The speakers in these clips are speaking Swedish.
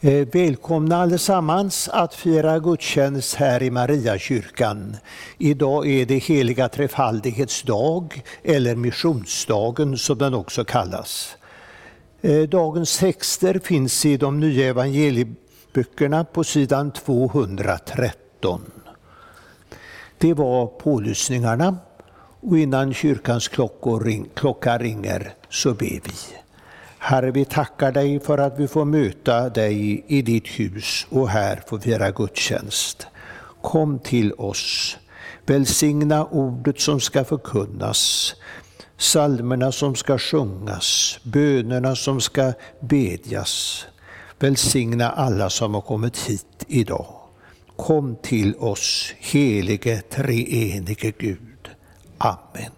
Eh, välkomna allesammans att fira gudstjänst här i Mariakyrkan. Idag är det heliga trefaldighetsdag, eller missionsdagen som den också kallas. Eh, dagens texter finns i de nya evangelieböckerna på sidan 213. Det var pålysningarna och innan kyrkans klockor ring, klocka ringer så ber vi. Herre, vi tackar dig för att vi får möta dig i ditt hus och här få fira gudstjänst. Kom till oss. Välsigna ordet som ska förkunnas, salmerna som ska sjungas, bönerna som ska bedjas. Välsigna alla som har kommit hit idag. Kom till oss, helige treenige Gud. Amen.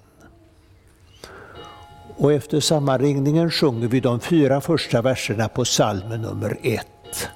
Och efter sammanringningen sjunger vi de fyra första verserna på psalmen nummer ett.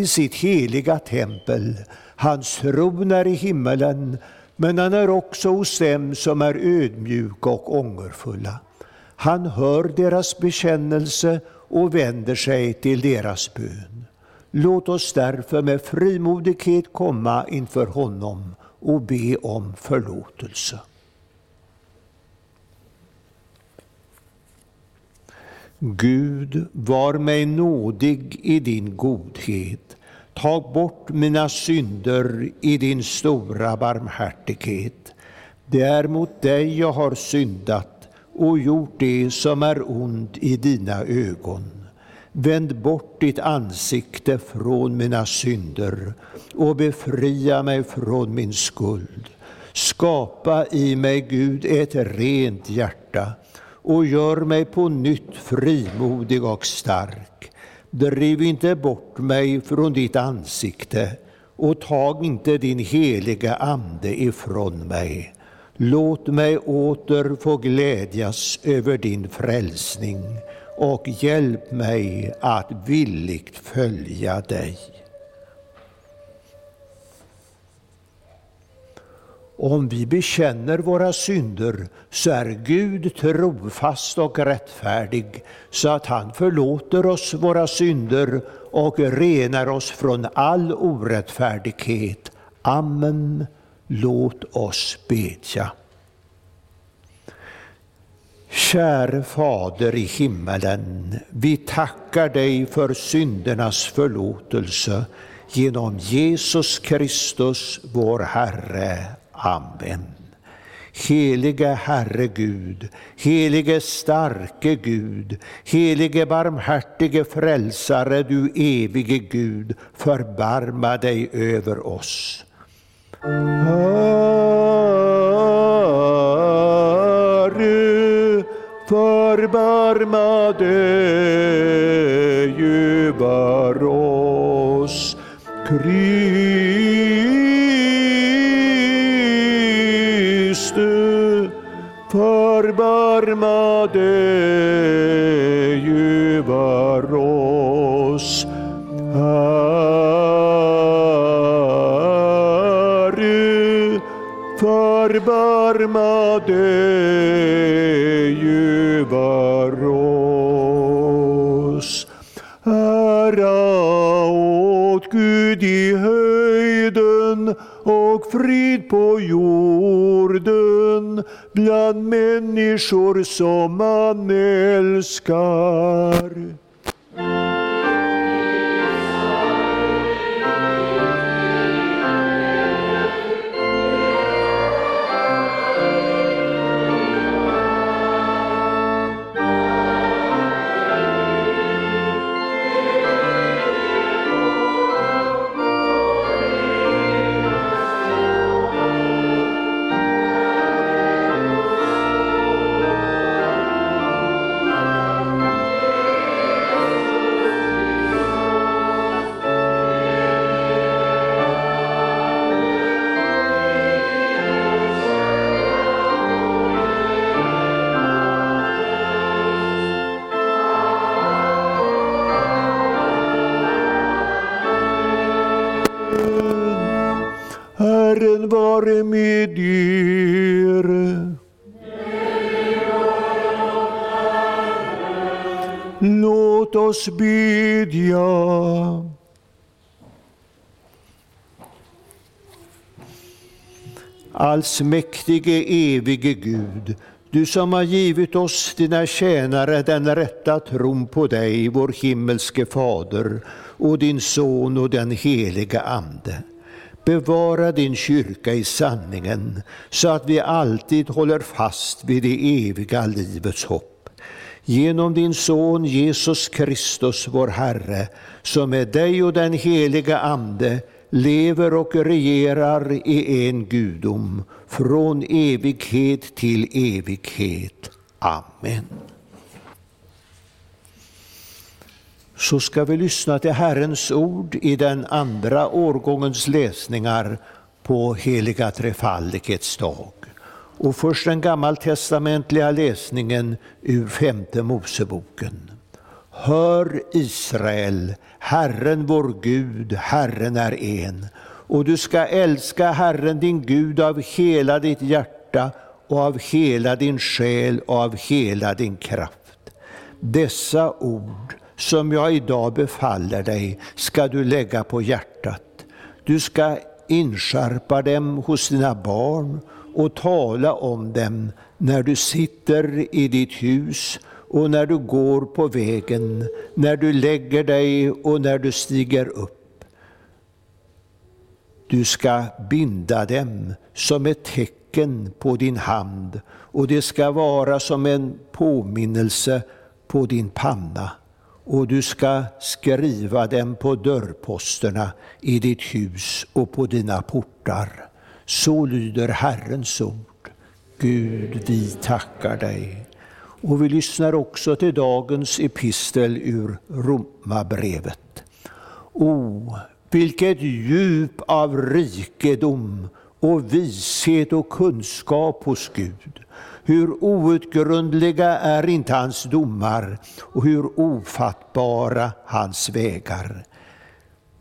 I sitt heliga tempel, hans tron är i himmelen, men han är också hos dem som är ödmjuka och ångerfulla. Han hör deras bekännelse och vänder sig till deras bön. Låt oss därför med frimodighet komma inför honom och be om förlåtelse. Gud, var mig nådig i din godhet. Tag bort mina synder i din stora barmhärtighet. Det är mot dig jag har syndat och gjort det som är ont i dina ögon. Vänd bort ditt ansikte från mina synder och befria mig från min skuld. Skapa i mig, Gud, ett rent hjärta och gör mig på nytt frimodig och stark. Driv inte bort mig från ditt ansikte och tag inte din heliga Ande ifrån mig. Låt mig åter få glädjas över din frälsning och hjälp mig att villigt följa dig. Om vi bekänner våra synder så är Gud trofast och rättfärdig så att han förlåter oss våra synder och renar oss från all orättfärdighet. Amen. Låt oss bedja. Käre Fader i himmelen, vi tackar dig för syndernas förlåtelse genom Jesus Kristus, vår Herre. Amen. Helige Herre Gud, helige starke Gud, helige barmhärtige frälsare, du evige Gud, förbarma dig över oss. Herre, förbarma dig över oss. Kriste, förbarma dig över oss. Herre, förbarma dig över oss. Ära åt Gud i höjden och frid på jorden bland människor som man älskar. Herren vare med er. Låt oss bedja. Allsmäktige evige Gud, du som har givit oss, dina tjänare, den rätta tron på dig, vår himmelske Fader, och din Son och den heliga Ande. Bevara din kyrka i sanningen så att vi alltid håller fast vid det eviga livets hopp. Genom din Son Jesus Kristus, vår Herre, som med dig och den heliga Ande lever och regerar i en gudom från evighet till evighet. Amen. Så ska vi lyssna till Herrens ord i den andra årgångens läsningar på heliga trefaldighets dag. Och först den gammaltestamentliga läsningen ur femte Moseboken. Hör Israel, Herren vår Gud, Herren är en. Och du ska älska Herren din Gud av hela ditt hjärta och av hela din själ och av hela din kraft. Dessa ord som jag idag befaller dig ska du lägga på hjärtat. Du ska inskärpa dem hos dina barn och tala om dem när du sitter i ditt hus och när du går på vägen, när du lägger dig och när du stiger upp. Du ska binda dem som ett tecken på din hand och det ska vara som en påminnelse på din panna och du ska skriva dem på dörrposterna i ditt hus och på dina portar. Så lyder Herrens ord. Gud, vi tackar dig. Och vi lyssnar också till dagens epistel ur Romarbrevet. O, vilket djup av rikedom och vishet och kunskap hos Gud. Hur outgrundliga är inte hans domar och hur ofattbara hans vägar.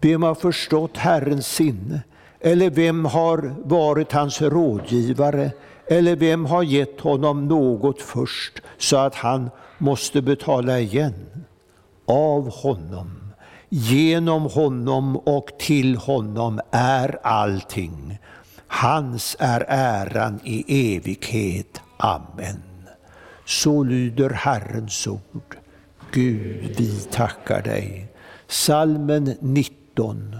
Vem har förstått Herrens sinne? Eller vem har varit hans rådgivare? Eller vem har gett honom något först så att han måste betala igen? Av honom, genom honom och till honom är allting. Hans är äran i evighet. Amen. Så lyder Herrens ord. Gud, vi tackar dig. Salmen 19.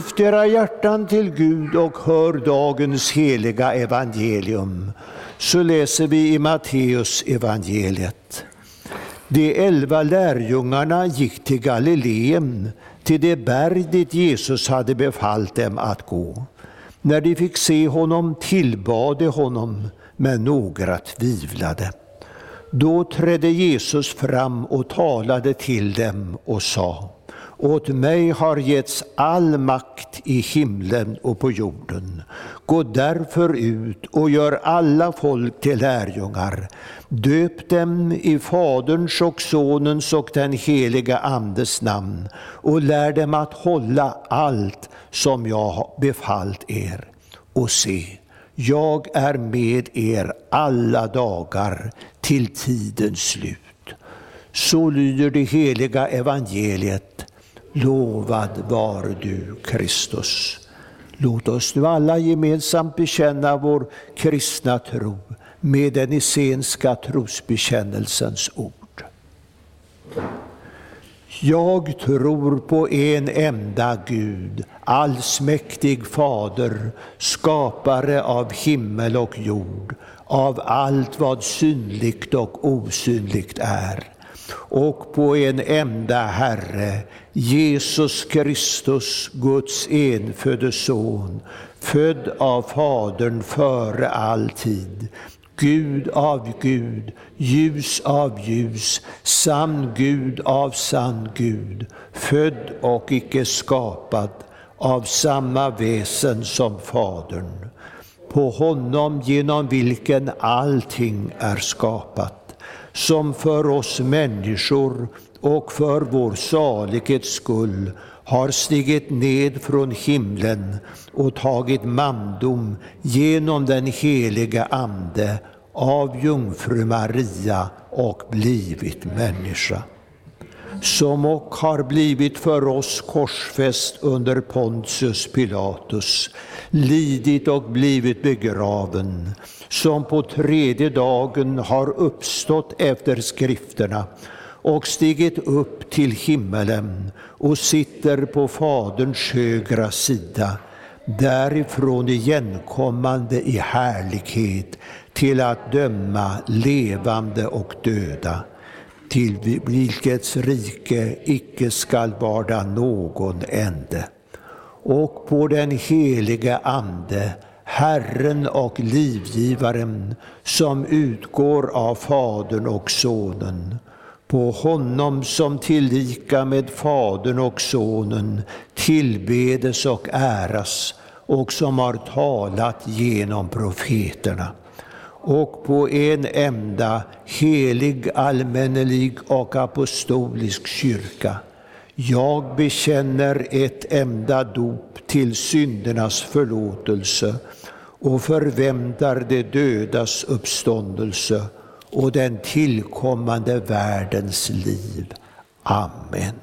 Lyft era hjärtan till Gud och hör dagens heliga evangelium. Så läser vi i Matteus evangeliet. De elva lärjungarna gick till Galileen, till det berg dit Jesus hade befallt dem att gå. När de fick se honom tillbad de honom, men några tvivlade. Då trädde Jesus fram och talade till dem och sa åt mig har getts all makt i himlen och på jorden. Gå därför ut och gör alla folk till lärjungar. Döp dem i Faderns och Sonens och den heliga Andes namn och lär dem att hålla allt som jag befallt er. Och se, jag är med er alla dagar till tidens slut. Så lyder det heliga evangeliet. Lovad var du, Kristus. Låt oss nu alla gemensamt bekänna vår kristna tro med den essenska trosbekännelsens ord. Jag tror på en enda Gud, allsmäktig Fader, skapare av himmel och jord, av allt vad synligt och osynligt är och på en enda Herre, Jesus Kristus, Guds enfödde Son, född av Fadern före all tid, Gud av Gud, ljus av ljus, sann Gud av sann Gud, född och icke skapad, av samma väsen som Fadern. På honom genom vilken allting är skapat som för oss människor och för vår salighets skull har stigit ned från himlen och tagit mandom genom den heliga Ande av jungfru Maria och blivit människa som och har blivit för oss korsfäst under Pontius Pilatus, lidit och blivit begraven, som på tredje dagen har uppstått efter skrifterna och stigit upp till himmelen och sitter på Faderns högra sida, därifrån igenkommande i härlighet till att döma levande och döda till vilkets rike icke skall vara någon ände. Och på den helige Ande, Herren och livgivaren, som utgår av Fadern och Sonen, på honom som tillika med Fadern och Sonen tillbedes och äras och som har talat genom profeterna och på en enda helig, allmännelig och apostolisk kyrka. Jag bekänner ett enda dop till syndernas förlåtelse och förväntar de dödas uppståndelse och den tillkommande världens liv. Amen.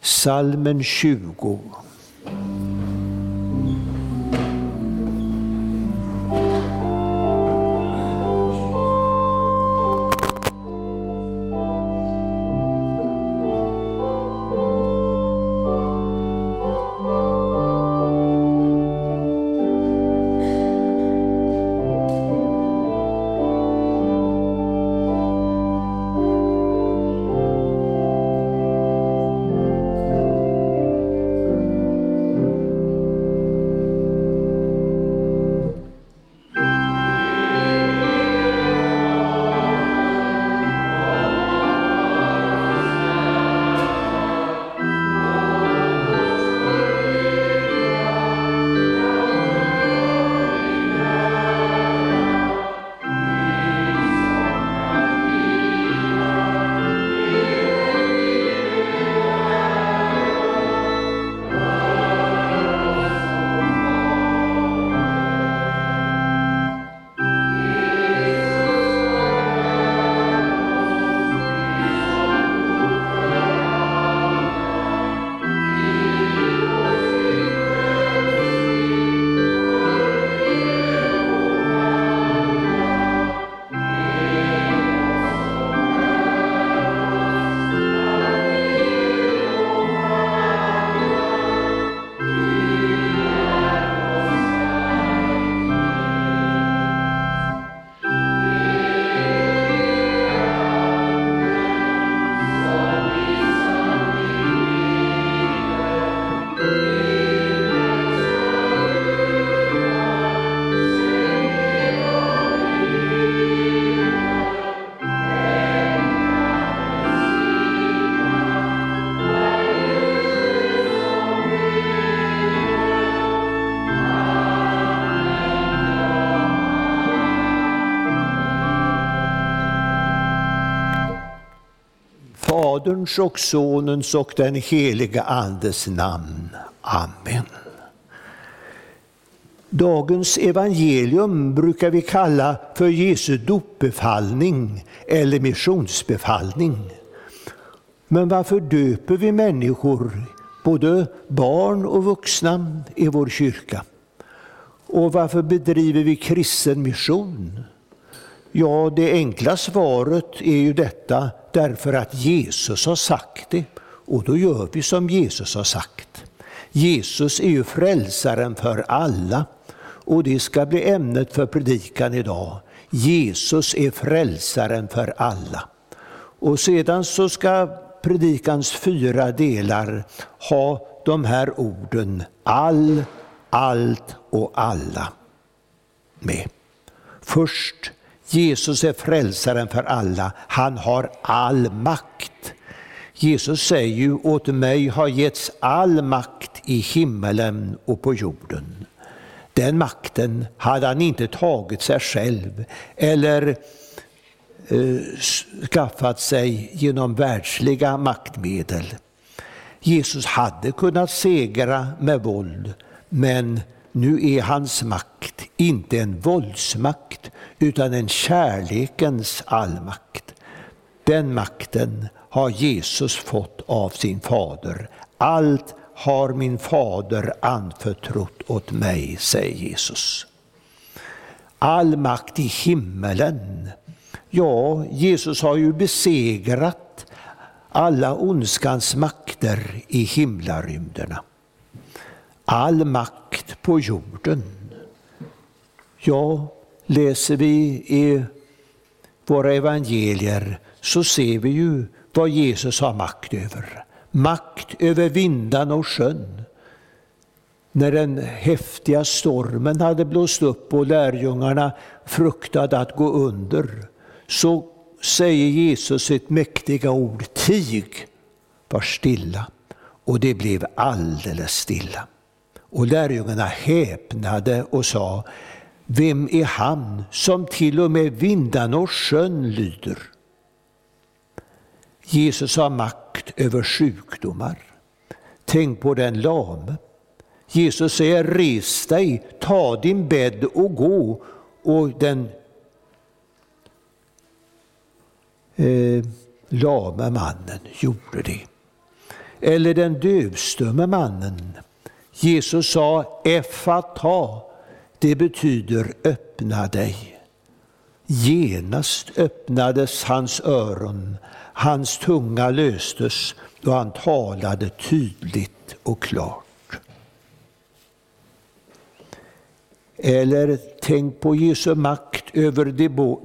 Salmen 20 Faderns och Sonens och den heliga Andes namn. Amen. Dagens evangelium brukar vi kalla för Jesu dopbefallning eller missionsbefallning. Men varför döper vi människor, både barn och vuxna, i vår kyrka? Och varför bedriver vi kristen mission? Ja, det enkla svaret är ju detta därför att Jesus har sagt det. Och då gör vi som Jesus har sagt. Jesus är ju frälsaren för alla. Och det ska bli ämnet för predikan idag. Jesus är frälsaren för alla. Och sedan så ska predikans fyra delar ha de här orden all, allt och alla med. Först, Jesus är frälsaren för alla. Han har all makt. Jesus säger ju, åt mig har getts all makt i himmelen och på jorden. Den makten hade han inte tagit sig själv eller eh, skaffat sig genom världsliga maktmedel. Jesus hade kunnat segra med våld, men nu är hans makt inte en våldsmakt utan en kärlekens allmakt. Den makten har Jesus fått av sin fader. Allt har min fader anförtrott åt mig, säger Jesus. All makt i himmelen. Ja, Jesus har ju besegrat alla ondskans makter i himlarymderna. All makt på jorden. Ja, läser vi i våra evangelier så ser vi ju vad Jesus har makt över makt över vindarna och sjön. När den häftiga stormen hade blåst upp och lärjungarna fruktade att gå under, så säger Jesus ett mäktiga ord, tig, var stilla. Och det blev alldeles stilla. Och lärjungarna häpnade och sa, vem är han som till och med vindarna och sjön lyder? Jesus har makt över sjukdomar. Tänk på den lame. Jesus säger res dig, ta din bädd och gå. Och den eh, lame mannen gjorde det. Eller den dövstumme mannen. Jesus sa effata, det betyder öppna dig. Genast öppnades hans öron Hans tunga löstes då han talade tydligt och klart. Eller tänk på Jesu makt över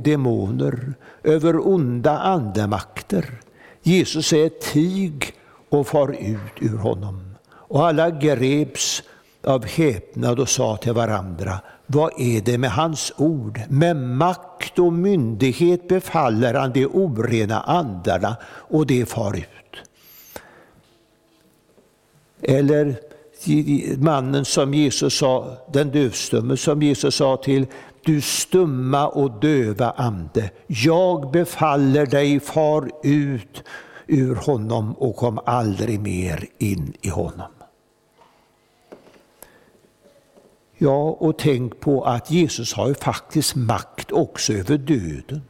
demoner, över onda andemakter. Jesus säger tig och far ut ur honom. Och alla greps av häpnad och sa till varandra, vad är det med hans ord? Med makt och myndighet befaller han de orena andarna och det far ut. Eller mannen som Jesus sa, den dövstumme som Jesus sa till, du stumma och döva ande, jag befaller dig, far ut ur honom och kom aldrig mer in i honom. Ja, och tänk på att Jesus har ju faktiskt makt också över döden.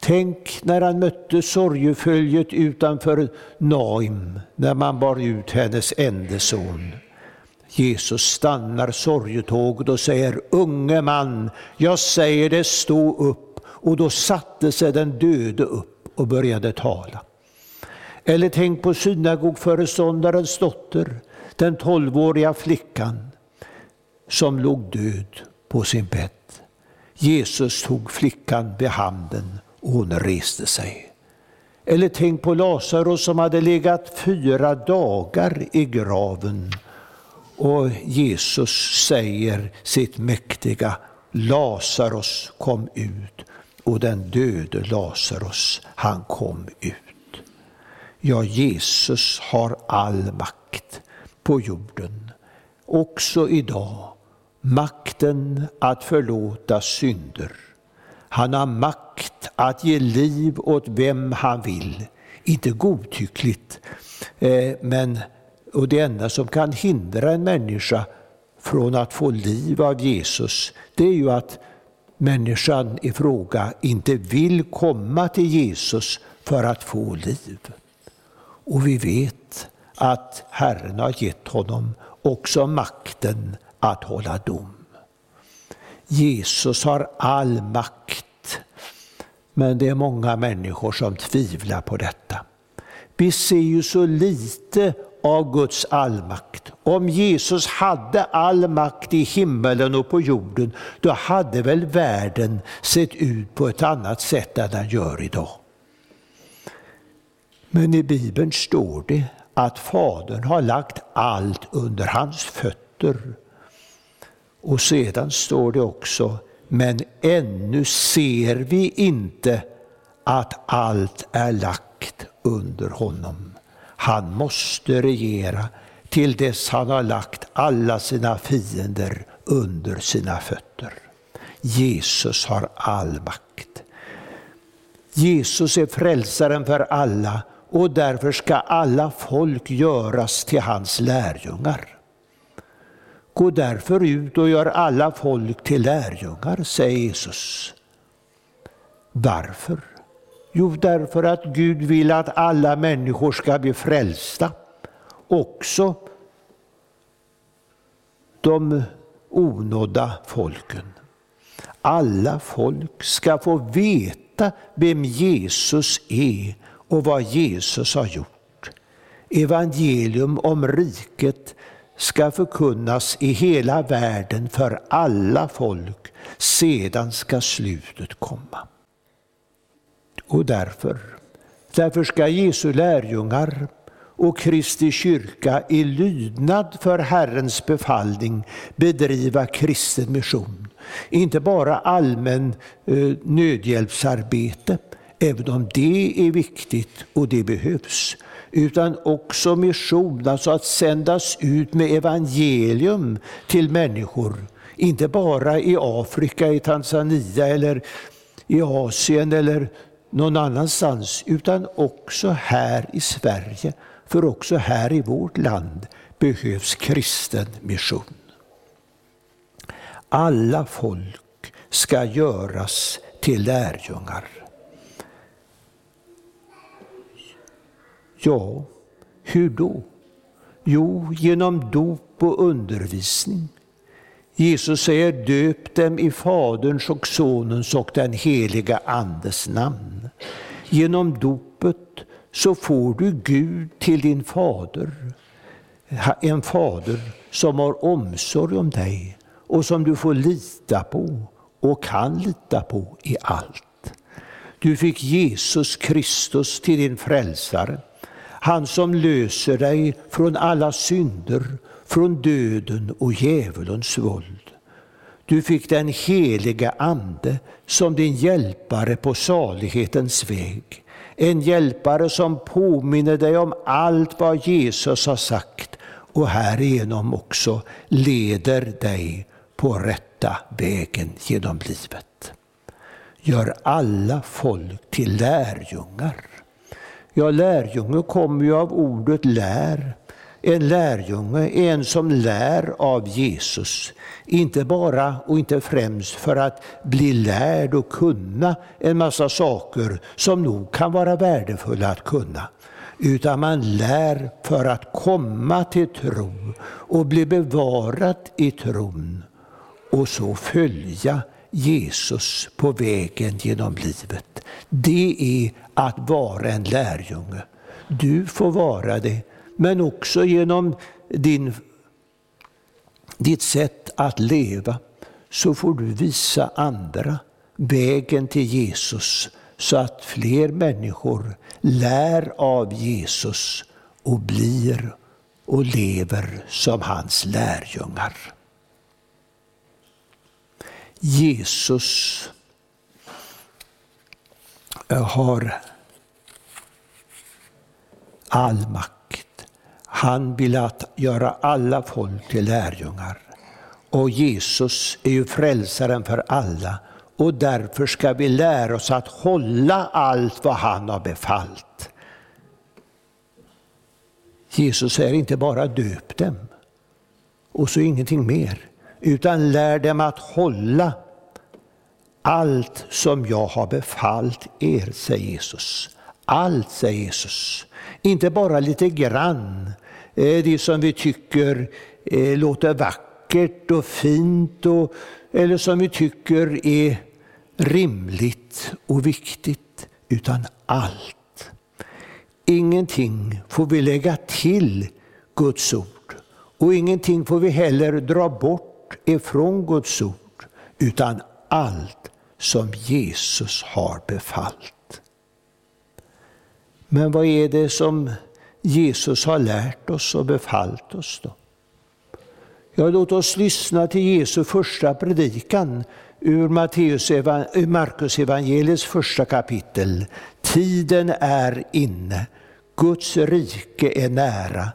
Tänk när han mötte sorgeföljet utanför Naim, när man bar ut hennes enda son. Jesus stannar sorgetåget och säger, unge man, jag säger det, stå upp. Och då satte sig den döde upp och började tala. Eller tänk på synagogföreståndarens dotter, den tolvåriga flickan som låg död på sin bädd. Jesus tog flickan vid handen och hon reste sig. Eller tänk på Lazarus som hade legat fyra dagar i graven. Och Jesus säger sitt mäktiga Lazarus kom ut och den döde Lazarus, han kom ut. Ja, Jesus har all makt på jorden, också idag makten att förlåta synder. Han har makt att ge liv åt vem han vill. Inte godtyckligt, eh, men och det enda som kan hindra en människa från att få liv av Jesus, det är ju att människan i fråga inte vill komma till Jesus för att få liv. Och vi vet att Herren har gett honom också makten att hålla dom. Jesus har all makt, men det är många människor som tvivlar på detta. Vi ser ju så lite av Guds allmakt. Om Jesus hade all makt i himmelen och på jorden, då hade väl världen sett ut på ett annat sätt än den gör idag. Men i Bibeln står det att Fadern har lagt allt under hans fötter. Och sedan står det också, men ännu ser vi inte att allt är lagt under honom. Han måste regera till dess han har lagt alla sina fiender under sina fötter. Jesus har all makt. Jesus är frälsaren för alla och därför ska alla folk göras till hans lärjungar. Gå därför ut och gör alla folk till lärjungar, säger Jesus. Varför? Jo, därför att Gud vill att alla människor ska bli frälsta, också de onådda folken. Alla folk ska få veta vem Jesus är och vad Jesus har gjort. Evangelium om riket ska förkunnas i hela världen för alla folk, sedan ska slutet komma. Och därför, därför ska Jesu lärjungar och Kristi kyrka i lydnad för Herrens befallning bedriva kristen mission. Inte bara allmän eh, nödhjälpsarbete, även om det är viktigt och det behövs, utan också mission, alltså att sändas ut med evangelium till människor. Inte bara i Afrika, i Tanzania eller i Asien eller någon annanstans, utan också här i Sverige. För också här i vårt land behövs kristen mission. Alla folk ska göras till lärjungar. Ja, hur då? Jo, genom dop och undervisning. Jesus säger döp dem i Faderns och Sonens och den heliga Andes namn. Genom dopet så får du Gud till din fader. En fader som har omsorg om dig och som du får lita på och kan lita på i allt. Du fick Jesus Kristus till din frälsare. Han som löser dig från alla synder, från döden och djävulens våld. Du fick den heliga Ande som din hjälpare på salighetens väg. En hjälpare som påminner dig om allt vad Jesus har sagt och härigenom också leder dig på rätta vägen genom livet. Gör alla folk till lärjungar. Ja, lärjunge kommer ju av ordet lär. En lärjunge är en som lär av Jesus. Inte bara och inte främst för att bli lärd och kunna en massa saker som nog kan vara värdefulla att kunna. Utan man lär för att komma till tro och bli bevarad i tron och så följa Jesus på vägen genom livet. Det är att vara en lärjunge. Du får vara det, men också genom din, ditt sätt att leva så får du visa andra vägen till Jesus så att fler människor lär av Jesus och blir och lever som hans lärjungar. Jesus har all makt. Han vill att göra alla folk till lärjungar. Och Jesus är ju frälsaren för alla och därför ska vi lära oss att hålla allt vad han har befallt. Jesus säger inte bara döp dem och så ingenting mer, utan lär dem att hålla allt som jag har befallt er, säger Jesus. Allt, säger Jesus. Inte bara lite grann, eh, det som vi tycker eh, låter vackert och fint och, eller som vi tycker är rimligt och viktigt, utan allt. Ingenting får vi lägga till Guds ord och ingenting får vi heller dra bort ifrån Guds ord, utan allt som Jesus har befallt. Men vad är det som Jesus har lärt oss och befallt oss då? Ja, låt oss lyssna till Jesu första predikan ur Markus evangeliets första kapitel. Tiden är inne, Guds rike är nära.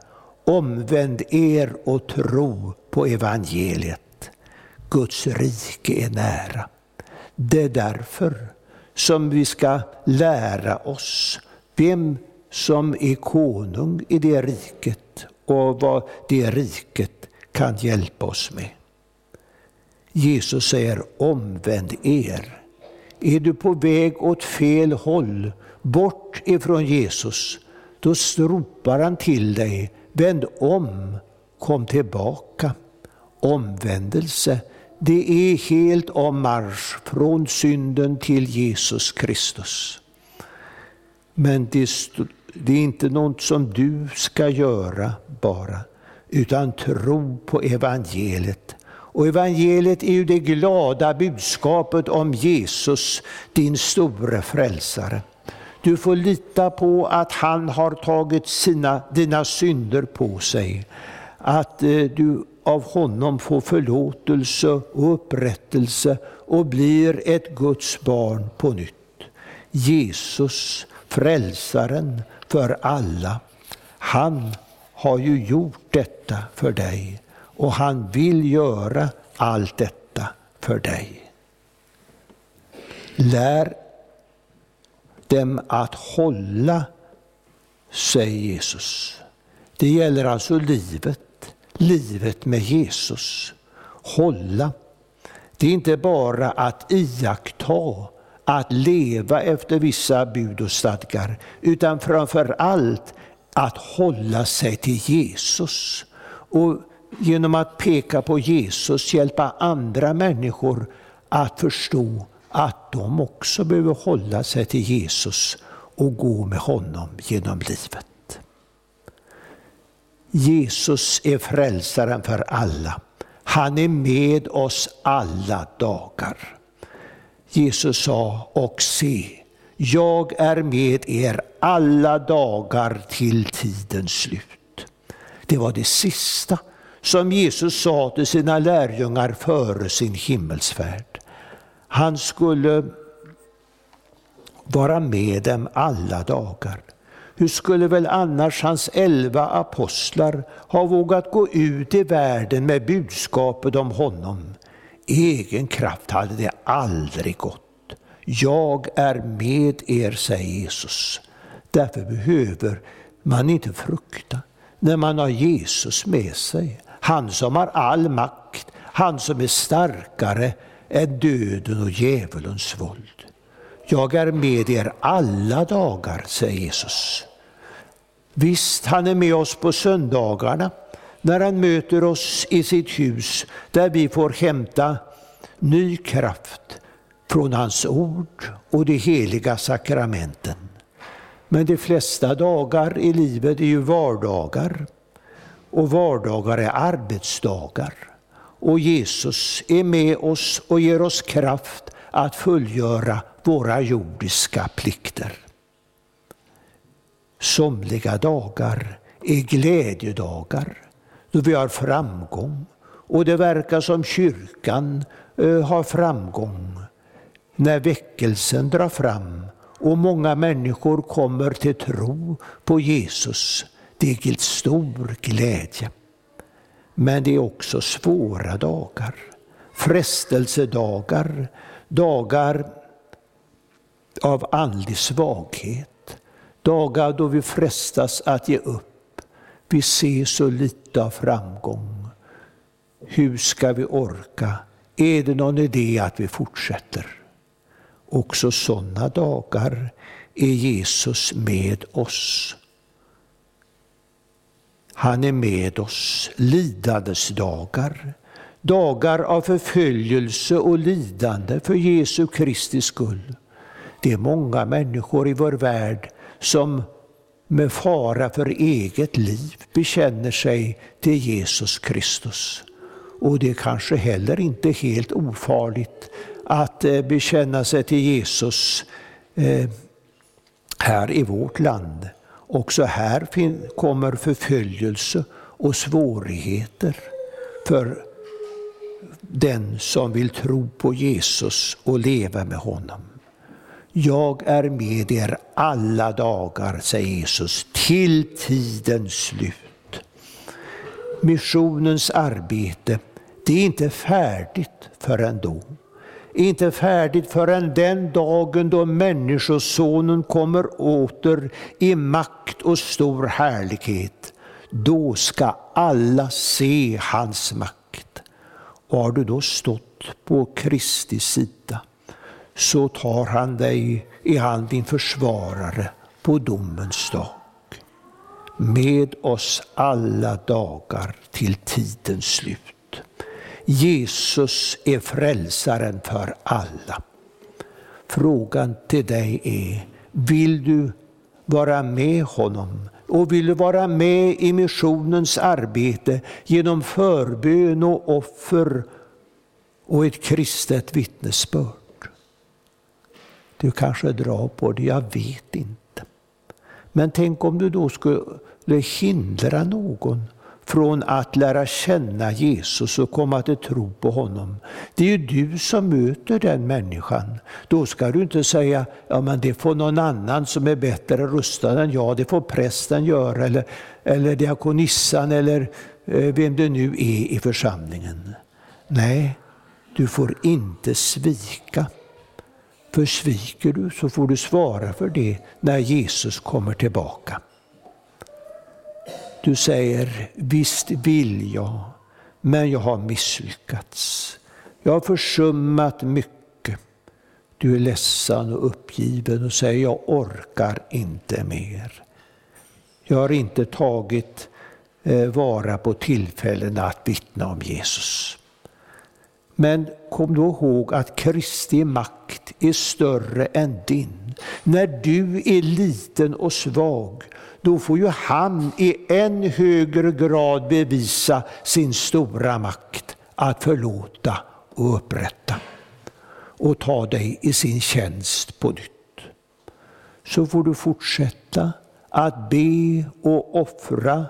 Omvänd er och tro på evangeliet. Guds rike är nära. Det är därför som vi ska lära oss vem som är konung i det riket och vad det riket kan hjälpa oss med. Jesus säger omvänd er. Är du på väg åt fel håll, bort ifrån Jesus, då ropar han till dig, vänd om, kom tillbaka. Omvändelse, det är helt ommarsch från synden till Jesus Kristus. Men det, det är inte något som du ska göra bara, utan tro på evangeliet. Och evangeliet är ju det glada budskapet om Jesus, din store frälsare. Du får lita på att han har tagit sina, dina synder på sig. Att eh, du av honom får förlåtelse och upprättelse och blir ett Guds barn på nytt. Jesus, frälsaren för alla, han har ju gjort detta för dig och han vill göra allt detta för dig. Lär dem att hålla, säger Jesus. Det gäller alltså livet livet med Jesus. Hålla. Det är inte bara att iaktta, att leva efter vissa bud och stadgar, utan framför allt att hålla sig till Jesus. Och genom att peka på Jesus hjälpa andra människor att förstå att de också behöver hålla sig till Jesus och gå med honom genom livet. Jesus är frälsaren för alla. Han är med oss alla dagar. Jesus sa, och se, jag är med er alla dagar till tidens slut. Det var det sista som Jesus sa till sina lärjungar före sin himmelsfärd. Han skulle vara med dem alla dagar. Hur skulle väl annars hans elva apostlar ha vågat gå ut i världen med budskapet om honom? Egen kraft hade det aldrig gått. Jag är med er, säger Jesus. Därför behöver man inte frukta när man har Jesus med sig. Han som har all makt, han som är starkare än döden och djävulens våld. Jag är med er alla dagar, säger Jesus. Visst, han är med oss på söndagarna när han möter oss i sitt hus där vi får hämta ny kraft från hans ord och de heliga sakramenten. Men de flesta dagar i livet är ju vardagar och vardagar är arbetsdagar. Och Jesus är med oss och ger oss kraft att fullgöra våra jordiska plikter. Somliga dagar är glädjedagar då vi har framgång och det verkar som kyrkan eh, har framgång när väckelsen drar fram och många människor kommer till tro på Jesus. Det är stor glädje. Men det är också svåra dagar, frestelsedagar, dagar av andlig svaghet dagar då vi frestas att ge upp. Vi ser så lite av framgång. Hur ska vi orka? Är det någon idé att vi fortsätter? Också sådana dagar är Jesus med oss. Han är med oss lidandes dagar, dagar av förföljelse och lidande för Jesu Kristi skull. Det är många människor i vår värld som med fara för eget liv bekänner sig till Jesus Kristus. Och det är kanske heller inte helt ofarligt att eh, bekänna sig till Jesus eh, här i vårt land. Också här kommer förföljelse och svårigheter för den som vill tro på Jesus och leva med honom. Jag är med er alla dagar, säger Jesus, till tidens slut. Missionens arbete, det är inte färdigt förrän då. Inte färdigt förrän den dagen då Människosonen kommer åter i makt och stor härlighet. Då ska alla se hans makt. Och har du då stått på Kristi sida, så tar han dig i hand din försvarare på domens dag. Med oss alla dagar till tidens slut. Jesus är frälsaren för alla. Frågan till dig är, vill du vara med honom och vill du vara med i missionens arbete genom förbön och offer och ett kristet vittnesbörd? Du kanske drar på det, jag vet inte. Men tänk om du då skulle hindra någon från att lära känna Jesus och komma till tro på honom. Det är ju du som möter den människan. Då ska du inte säga, ja men det får någon annan som är bättre rustad än jag, det får prästen göra eller, eller diakonissan eller eh, vem det nu är i församlingen. Nej, du får inte svika. För sviker du så får du svara för det när Jesus kommer tillbaka. Du säger, visst vill jag, men jag har misslyckats. Jag har försummat mycket. Du är ledsen och uppgiven och säger, jag orkar inte mer. Jag har inte tagit eh, vara på tillfällena att vittna om Jesus. Men kom då ihåg att Kristi makt är större än din. När du är liten och svag, då får ju han i än högre grad bevisa sin stora makt att förlåta och upprätta och ta dig i sin tjänst på nytt. Så får du fortsätta att be och offra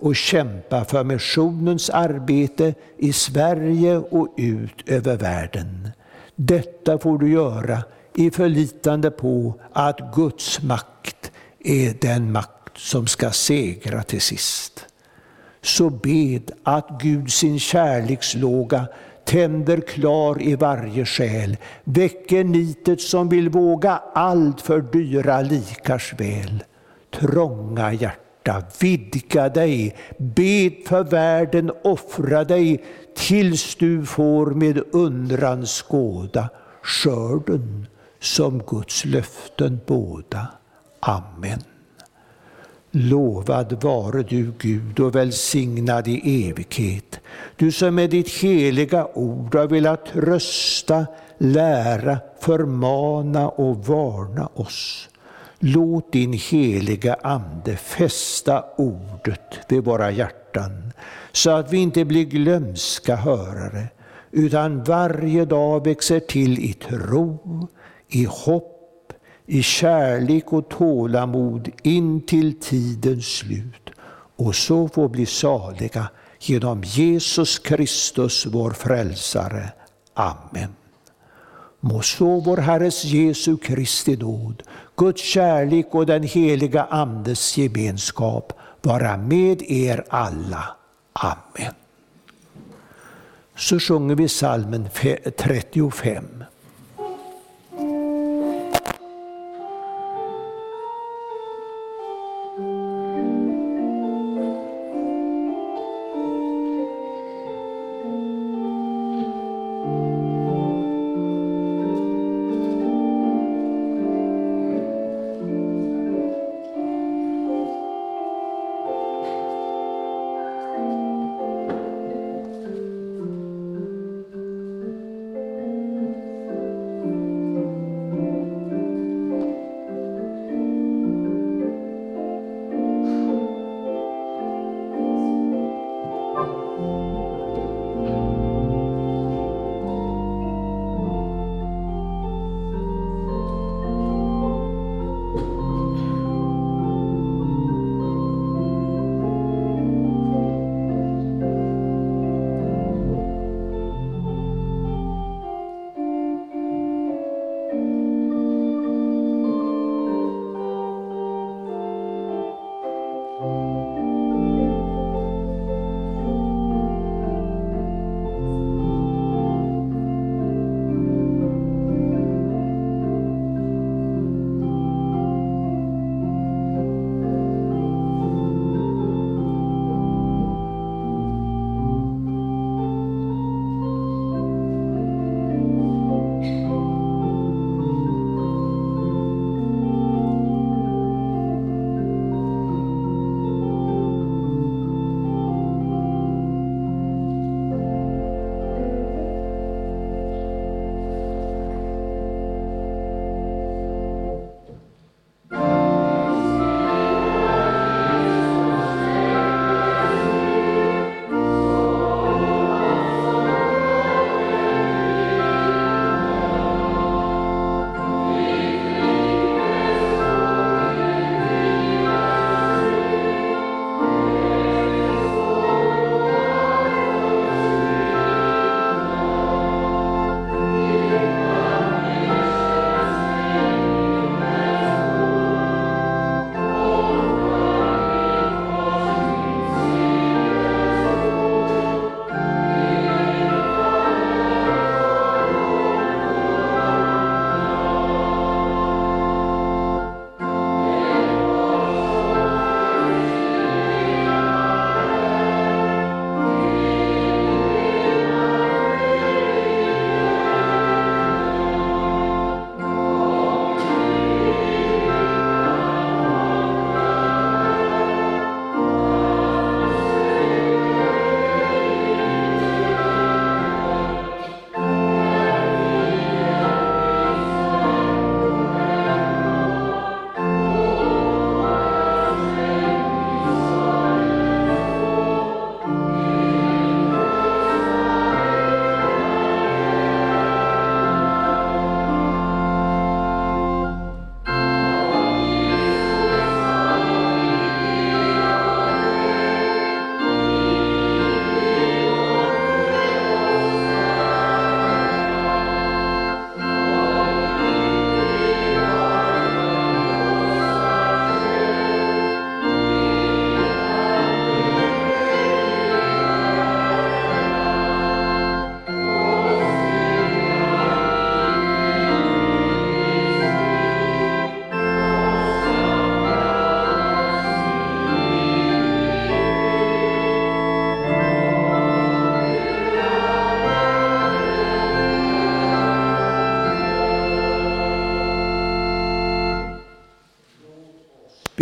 och kämpa för missionens arbete i Sverige och ut över världen. Detta får du göra i förlitande på att Guds makt är den makt som ska segra till sist. Så bed att Gud sin kärlekslåga tänder klar i varje själ, väcker nitet som vill våga allt för dyra likars väl. Trånga hjärta, vidga dig, bed för världen, offra dig tills du får med undran skåda skörden som Guds löften båda. Amen. Lovad vare du Gud och välsignad i evighet, du som med ditt heliga ord har velat trösta, lära, förmana och varna oss. Låt din heliga Ande fästa ordet vid våra hjärtan, så att vi inte blir glömska hörare, utan varje dag växer till i tro, i hopp i kärlek och tålamod in till tidens slut och så får bli saliga genom Jesus Kristus, vår frälsare. Amen. Må så vår Herres Jesu Kristi nåd, Guds kärlek och den heliga Andes gemenskap vara med er alla. Amen. Så sjunger vi salmen 35.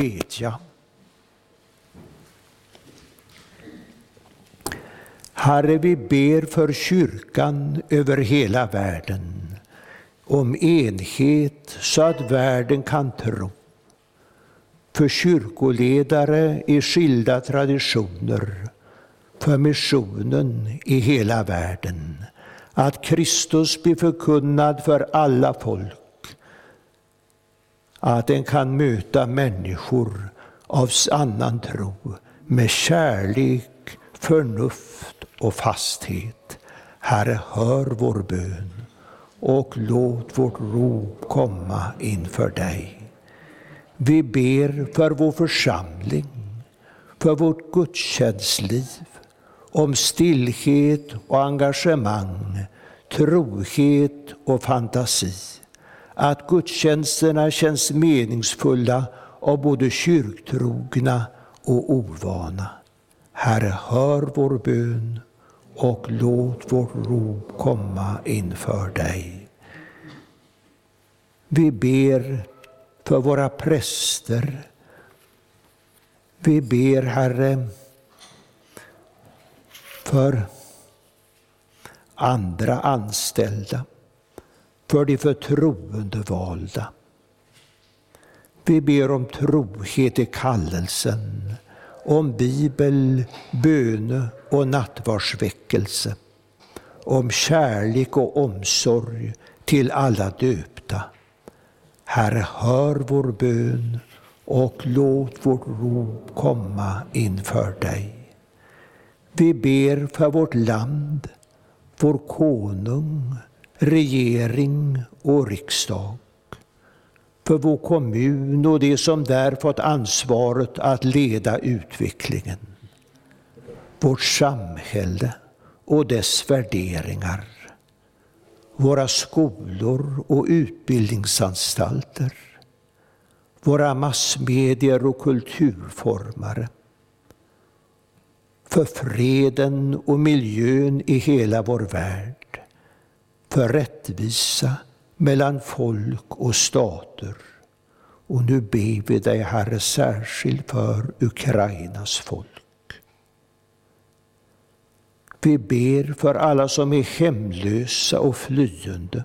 Bedja. Herre, vi ber för kyrkan över hela världen om enhet så att världen kan tro. För kyrkoledare i skilda traditioner, för missionen i hela världen. Att Kristus blir förkunnad för alla folk. Att den kan möta människor av annan tro med kärlek, förnuft och fasthet. Herre, hör vår bön och låt vårt rop komma inför dig. Vi ber för vår församling, för vårt gudstjänstliv, om stillhet och engagemang, trohet och fantasi. Att gudstjänsterna känns meningsfulla av både kyrktrogna och ovana. Herre, hör vår bön och låt vårt rop komma inför dig. Vi ber för våra präster. Vi ber, Herre, för andra anställda, för de förtroendevalda. Vi ber om trohet i kallelsen, om bibel, böne och nattvardsväckelse, om kärlek och omsorg till alla döpta. Herre, hör vår bön och låt vårt rop komma inför dig. Vi ber för vårt land, vår konung, regering och riksdag för vår kommun och de som där fått ansvaret att leda utvecklingen. Vårt samhälle och dess värderingar. Våra skolor och utbildningsanstalter. Våra massmedier och kulturformare. För freden och miljön i hela vår värld. För rättvisa mellan folk och stater. Och nu ber vi dig, Herre, särskilt för Ukrainas folk. Vi ber för alla som är hemlösa och flyende,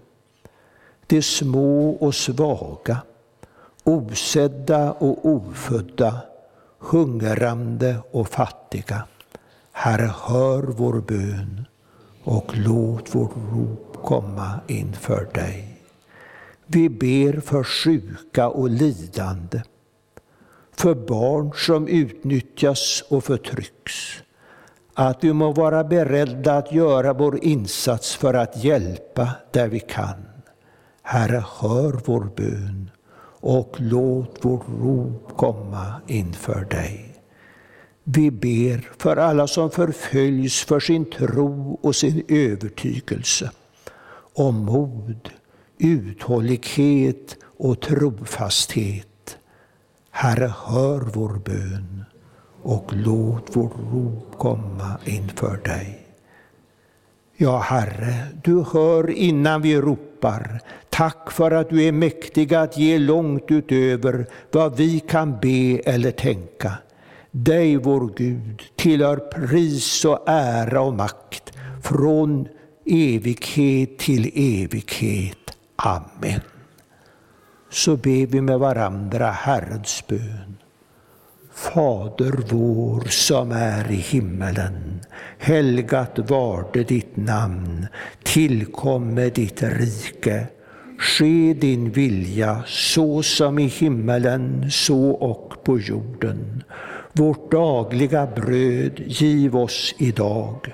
de små och svaga, osedda och ofödda, hungrande och fattiga. Herre, hör vår bön och låt vårt rop komma inför dig. Vi ber för sjuka och lidande, för barn som utnyttjas och förtrycks. Att vi må vara beredda att göra vår insats för att hjälpa där vi kan. Herre, hör vår bön och låt vårt rop komma inför dig. Vi ber för alla som förföljs för sin tro och sin övertygelse, om mod, uthållighet och trofasthet. Herre, hör vår bön och låt vårt rop komma inför dig. Ja, Herre, du hör innan vi ropar. Tack för att du är mäktig att ge långt utöver vad vi kan be eller tänka. Dig, vår Gud, tillhör pris och ära och makt från evighet till evighet. Amen. Så ber vi med varandra Herrens bön. Fader vår som är i himmelen. Helgat varde ditt namn. Tillkomme ditt rike. Ske din vilja så som i himmelen så och på jorden. Vårt dagliga bröd giv oss idag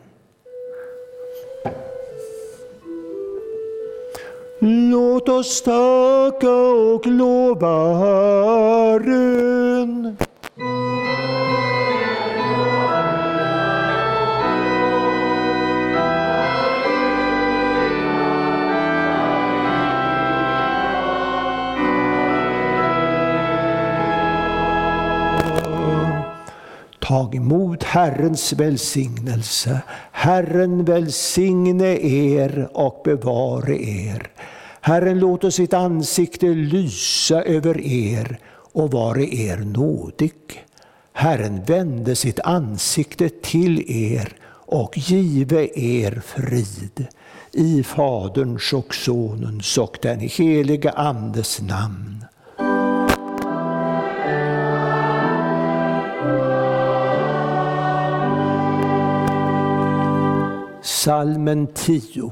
Låt oss tacka och lova Herren. Tag emot Herrens välsignelse. Herren välsigne er och bevare er. Herren låter sitt ansikte lysa över er och vare er nådig. Herren vände sitt ansikte till er och give er frid. I Faderns och Sonens och den helige Andes namn. Salmen 10